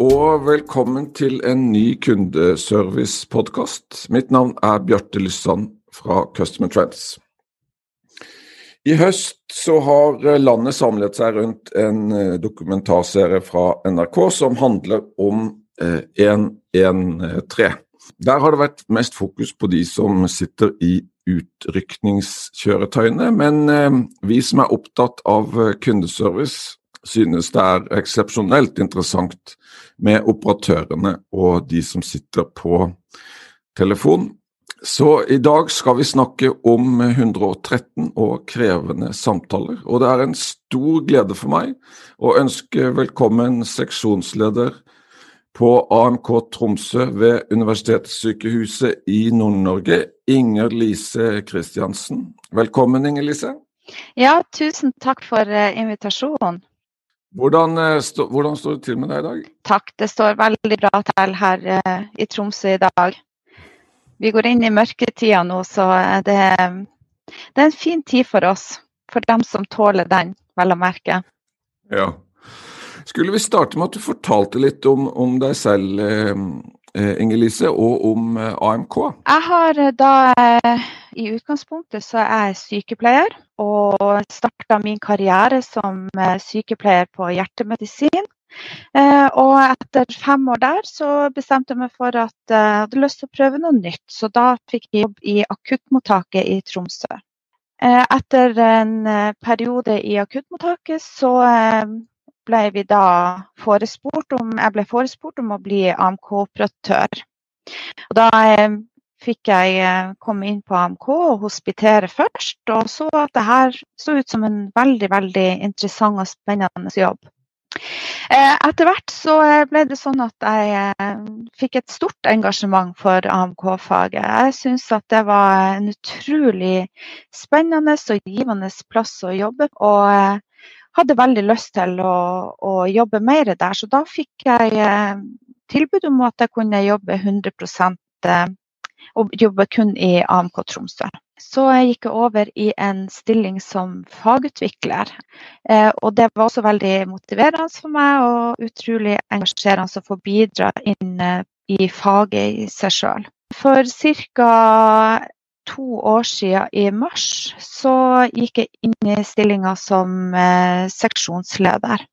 og velkommen til en ny kundeservice-podkast. Mitt navn er Bjarte Lysand fra Customer Trends. I høst så har landet samlet seg rundt en eh, dokumentarserie fra NRK som handler om 113. Eh, Der har det vært mest fokus på de som sitter i utrykningskjøretøyene, men eh, vi som er opptatt av kundeservice, synes det er eksepsjonelt interessant med operatørene og de som sitter på telefon. Så i dag skal vi snakke om 113 og krevende samtaler. Og det er en stor glede for meg å ønske velkommen seksjonsleder på AMK Tromsø ved Universitetssykehuset i Nord-Norge, Inger Lise Kristiansen. Velkommen, Inger Lise. Ja, tusen takk for eh, invitasjonen. Hvordan, eh, stå, hvordan, står det til med deg i dag? Takk, det står veldig bra til her uh, i Tromsø i dag. Vi går inn i mørketida nå, så det, det, er en fin tid for oss. For dem som tåler den, vel å merke. Ja. Skulle vi starte med at du fortalte litt om, om deg selv, eh, Inger-Lise, og om eh, AMK? Jeg har eh, da eh, I utgangspunktet så er jeg sykepleier, og starta min karriere som eh, sykepleier på hjertemedisin. Eh, og etter fem år der så bestemte jeg meg for at eh, jeg hadde lyst til å prøve noe nytt. Så da fikk jeg jobb i akuttmottaket i Tromsø. Etter en periode i akuttmottaket så ble vi da forespurt om, jeg ble forespurt om å bli AMK-operatør. Og da fikk jeg komme inn på AMK og hospitere først, og så at det her så ut som en veldig, veldig interessant og spennende jobb. Eh, etter hvert så eh, ble det sånn at jeg eh, fikk et stort engasjement for AMK-faget. Jeg syns at det var en utrolig spennende og givende plass å jobbe. Og hadde veldig lyst til å, å jobbe mer der. Så da fikk jeg tilbud om at jeg kunne jobbe 100 og jobber kun i AMK Tromsø. Så jeg gikk jeg over i en stilling som fagutvikler. Eh, og det var også veldig motiverende for meg og utrolig engasjerende å få bidra inn eh, i faget i seg sjøl. For ca. to år siden, i mars, så gikk jeg inn i stillinga som eh, seksjonsleder.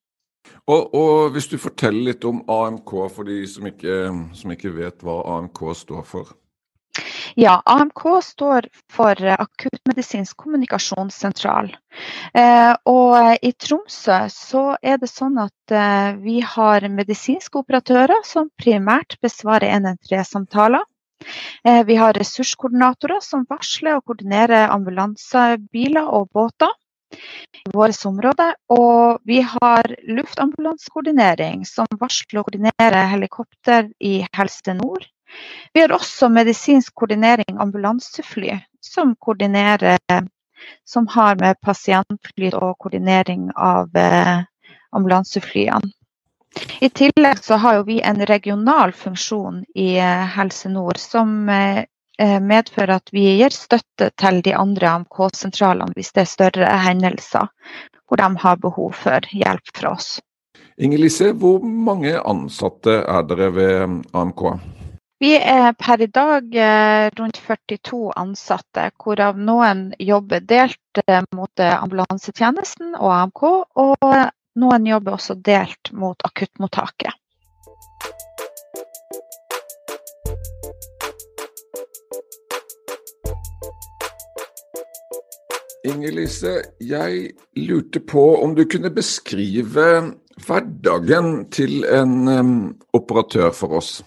Og, og, hvis du forteller litt om AMK for de som ikke, som ikke vet hva AMK står for? Ja, AMK står for akuttmedisinsk kommunikasjonssentral. Eh, og i Tromsø så er det sånn at eh, vi har medisinske operatører som primært besvarer 113-samtaler. Eh, vi har ressurskoordinatorer som varsler og koordinerer ambulansebiler og båter i vårt område. Og vi har luftambulansekoordinering som varsler og koordinerer helikopter i Helse Nord. Vi har også medisinsk koordinering ambulansefly, som koordinerer som har med pasientfly og koordinering av eh, ambulanseflyene. I tillegg så har vi en regional funksjon i eh, Helse Nord som eh, medfører at vi gir støtte til de andre AMK-sentralene hvis det er større hendelser hvor de har behov for hjelp fra oss. Inger Lise, hvor mange ansatte er dere ved AMK? Vi er per i dag eh, rundt 42 ansatte, hvorav noen jobber delt eh, mot eh, ambulansetjenesten og AMK, og noen jobber også delt mot akuttmottaket. Inger Lise, jeg lurte på om du kunne beskrive hverdagen til en um, operatør for oss?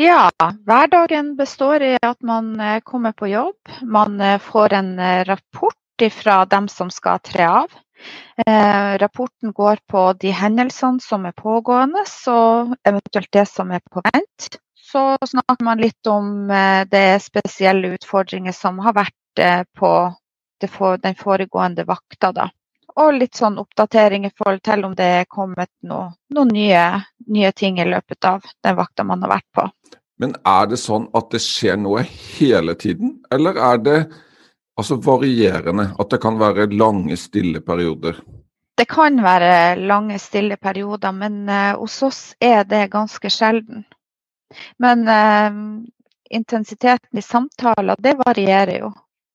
Ja, hverdagen består i at man eh, kommer på jobb. Man eh, får en eh, rapport fra dem som skal tre av. rapporten går på de hendelsene som er pågående, og eventuelt det som er på vent. så snakker man litt om det spesielle utfordringer som har vært på den foregående vakta. da. Og litt sånn oppdatering i forhold til om det er kommet noen noe nye, nye ting i løpet av den vakta man har vært på. Men er det sånn at det skjer noe hele tiden, eller er det altså varierende? At det kan være lange, stille perioder? Det kan være lange, stille perioder, men uh, hos oss er det ganske sjelden. Men uh, intensiteten i samtaler, det varierer jo.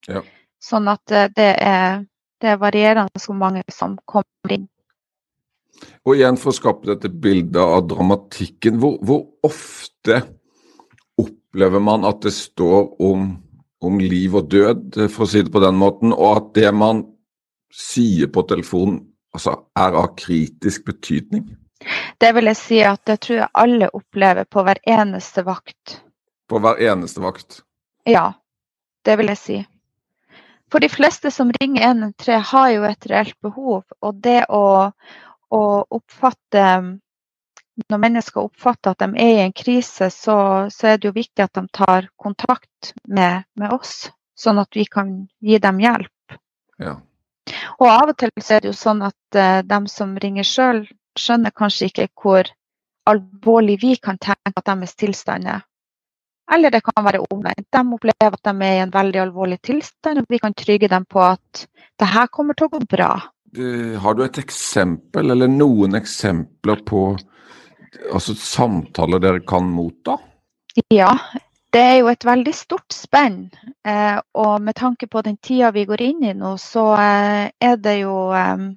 Ja. Sånn at uh, det, er, det er varierende hvor mange som kommer inn. Og igjen for å skape dette bildet av dramatikken, hvor, hvor ofte opplever man at det står om, om, liv og død, for å si det på den måten, og at det man sier på telefonen altså, er av kritisk betydning? Det vil jeg si at det tror jeg alle opplever på hver eneste vakt. På hver eneste vakt? Ja, det vil jeg si. For de fleste som ringer 113 har jo et reelt behov. Og det å, å oppfatte Når mennesker oppfatter at de er i en krise, så, så er det jo viktig at de tar kontakt med, med oss, sånn at vi kan gi dem hjelp. Ja. Og av og til så er det jo sånn at uh, de som ringer sjøl, skjønner kanskje ikke hvor alvorlig vi kan tenke at deres tilstand er. Eller det kan være omvendt. De opplever at de er i en veldig alvorlig tilstand, og vi kan trygge dem på at det her kommer til å gå bra. Har du et eksempel, eller noen eksempler på altså, samtaler dere kan motta? Ja, det er jo et veldig stort spenn. Eh, og med tanke på den tida vi går inn i nå, så eh, er det jo eh,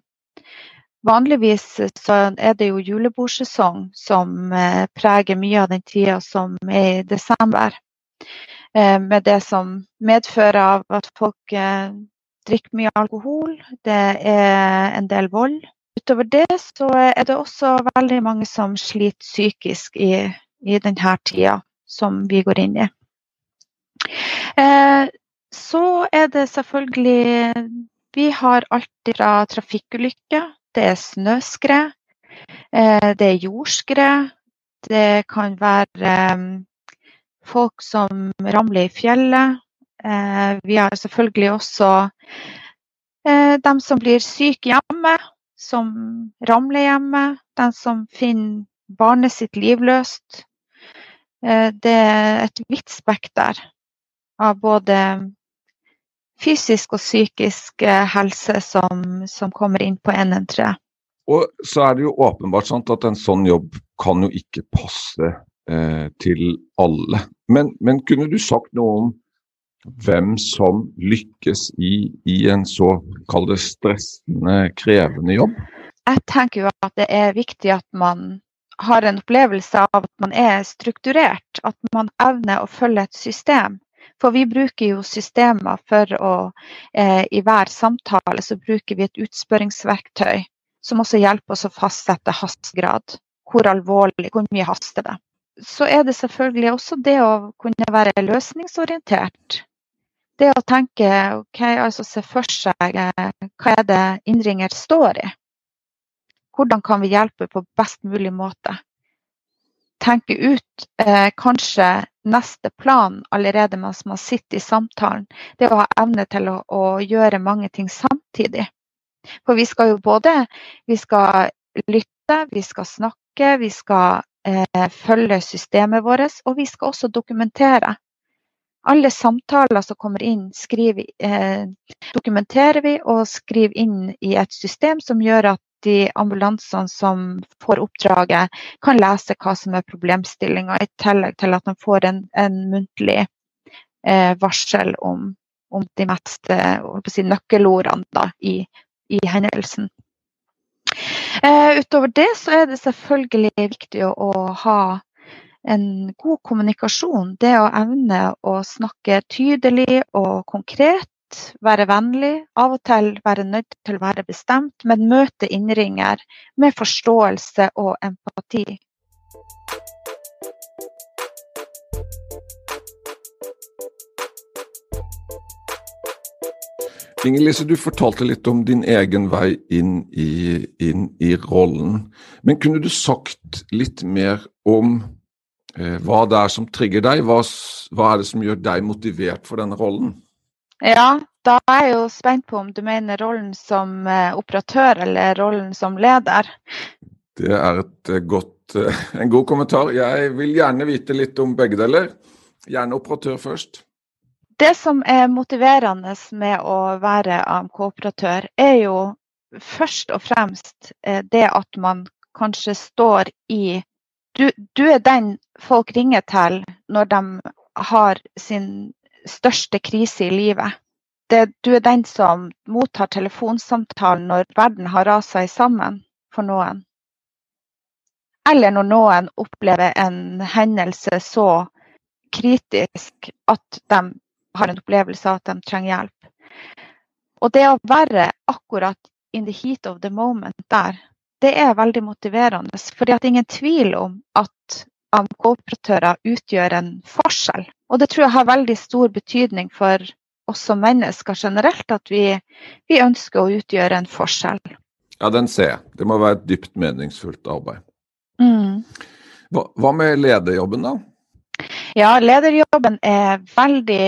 Vanligvis så er det jo julebordsesong som eh, preger mye av den tida som er i desember. Eh, med det som medfører av at folk eh, drikker mye alkohol. Det er en del vold. Utover det så er det også veldig mange som sliter psykisk i, i denne tida som vi går inn i. Så er det selvfølgelig Vi har alt fra trafikkulykker, det er snøskred, eh, det er jordskred. Det kan være eh, folk som ramler i fjellet. Vi har selvfølgelig også dem som blir syke hjemme, som ramler hjemme. Den som finner barnet sitt livløst. Eh, det er et vidt spekter av både fysisk og psykisk eh, helse som, som kommer inn på NN3. Og så er det jo åpenbart sant at en sånn jobb kan jo ikke passe eh, til alle. Men, men, kunne du sagt noe om hvem som lykkes i, i en så kall det stressende, krevende jobb? Jeg tenker jo at det er viktig at man har en opplevelse av at man er strukturert, at man evner å følge et system. For vi bruker jo systemer for å eh, I hver samtale så bruker vi et utspørringsverktøy som også hjelper oss å fastsette hastegrad. Hvor alvorlig, hvor mye haster det. Så er det selvfølgelig også det å kunne være løsningsorientert. Det å tenke, ok, altså se for seg eh, hva er det innringer står i. Hvordan kan vi hjelpe på best mulig måte? Tenke ut eh, kanskje neste plan allerede mens man sitter i samtalen. Det å ha evne til å, å, gjøre mange ting samtidig. For vi skal jo både vi skal lytte, vi skal snakke, vi skal eh, følge systemet vårt, og vi skal også dokumentere. Alle samtaler som kommer inn, skriver, eh, dokumenterer vi og skriver inn i et system som gjør at de ambulansene som får oppdraget, kan lese hva som er problemstillinga, i tillegg til at de får en, en muntlig eh, varsel om, om, de mest si, nøkkelordene da, i, i, hendelsen. Eh, utover det så er det selvfølgelig viktig å, å ha en god kommunikasjon. Det å evne å snakke tydelig og konkret være vennlig, av og til være nødt til å være bestemt, men møte innringer med forståelse og empati. Inger-Lise, du fortalte litt om din egen vei inn i, inn i rollen. Men kunne du sagt litt mer om eh, hva det er som trigger deg. Hva, hva er det som gjør deg motivert for denne rollen? Ja, da er jeg jo spent på om du mener rollen som eh, operatør eller rollen som leder. Det er eh, godt, eh, en god kommentar. Jeg vil gjerne vite litt om begge deler. Gjerne operatør først. Det som er motiverende med å være AMK-operatør, er jo først og fremst det at man kanskje står i du, du, er den folk ringer til når de har sin største krise i livet. Det, du er den som mottar telefonsamtalen når verden har rasa sammen for noen. Eller når noen opplever en hendelse så kritisk at de har en opplevelse av at de trenger hjelp. Og det å være akkurat in the heat of the moment der, det er veldig motiverende. For det er ingen tvil om at AMK-operatører utgjør en forskjell. Og det tror jeg har veldig stor betydning for oss som mennesker generelt, at vi, vi ønsker å utgjøre en forskjell. Ja, den ser jeg. Det må være et dypt meningsfullt arbeid. Mm. Hva, hva med lederjobben, da? Ja, lederjobben er veldig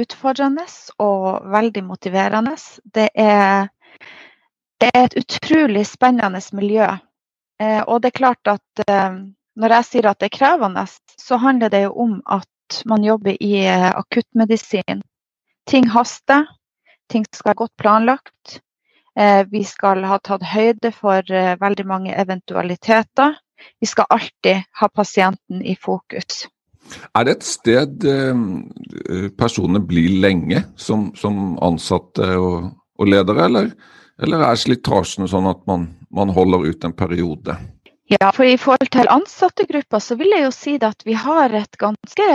utfordrende og veldig motiverende. Det er, det er et utrolig spennende miljø. Eh, og det er klart at eh, når jeg sier at det er krevende, så handler det jo om at man jobber i eh, akuttmedisin. Ting haster, ting skal være godt planlagt. Vi skal ha tatt høyde for veldig mange eventualiteter. Vi skal alltid ha pasienten i fokus. Er det et sted eh, personene blir lenge som, som ansatte og, og, ledere, eller, eller er slitasjen sånn at man, man, holder ut en periode? Ja, for I forhold til ansattegrupper så vil jeg jo si at vi har et ganske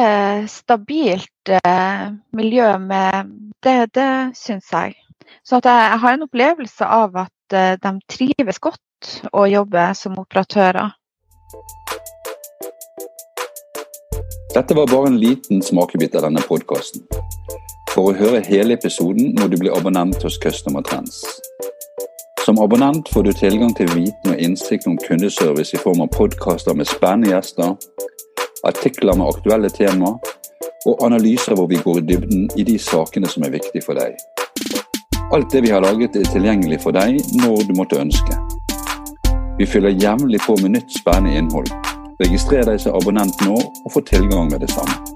stabilt eh, miljø med det, det syns jeg. Så jeg, jeg, har en opplevelse av at eh, de trives godt å jobbe som operatører. Dette var bare en liten smakebit av denne podkasten. For å høre hele episoden må du bli abonnent hos Customer Trends. Som abonnent får du tilgang til viten og innsikt om kundeservice i form av podkaster med spennende gjester, artikler med aktuelle tema og analyser hvor vi går i dybden i de sakene som er viktige for deg. Alt det vi har laget er tilgjengelig for deg når du måtte ønske. Vi fyller jevnlig på med nytt spennende innhold. Registrer deg som abonnent nå og få tilgang med det samme.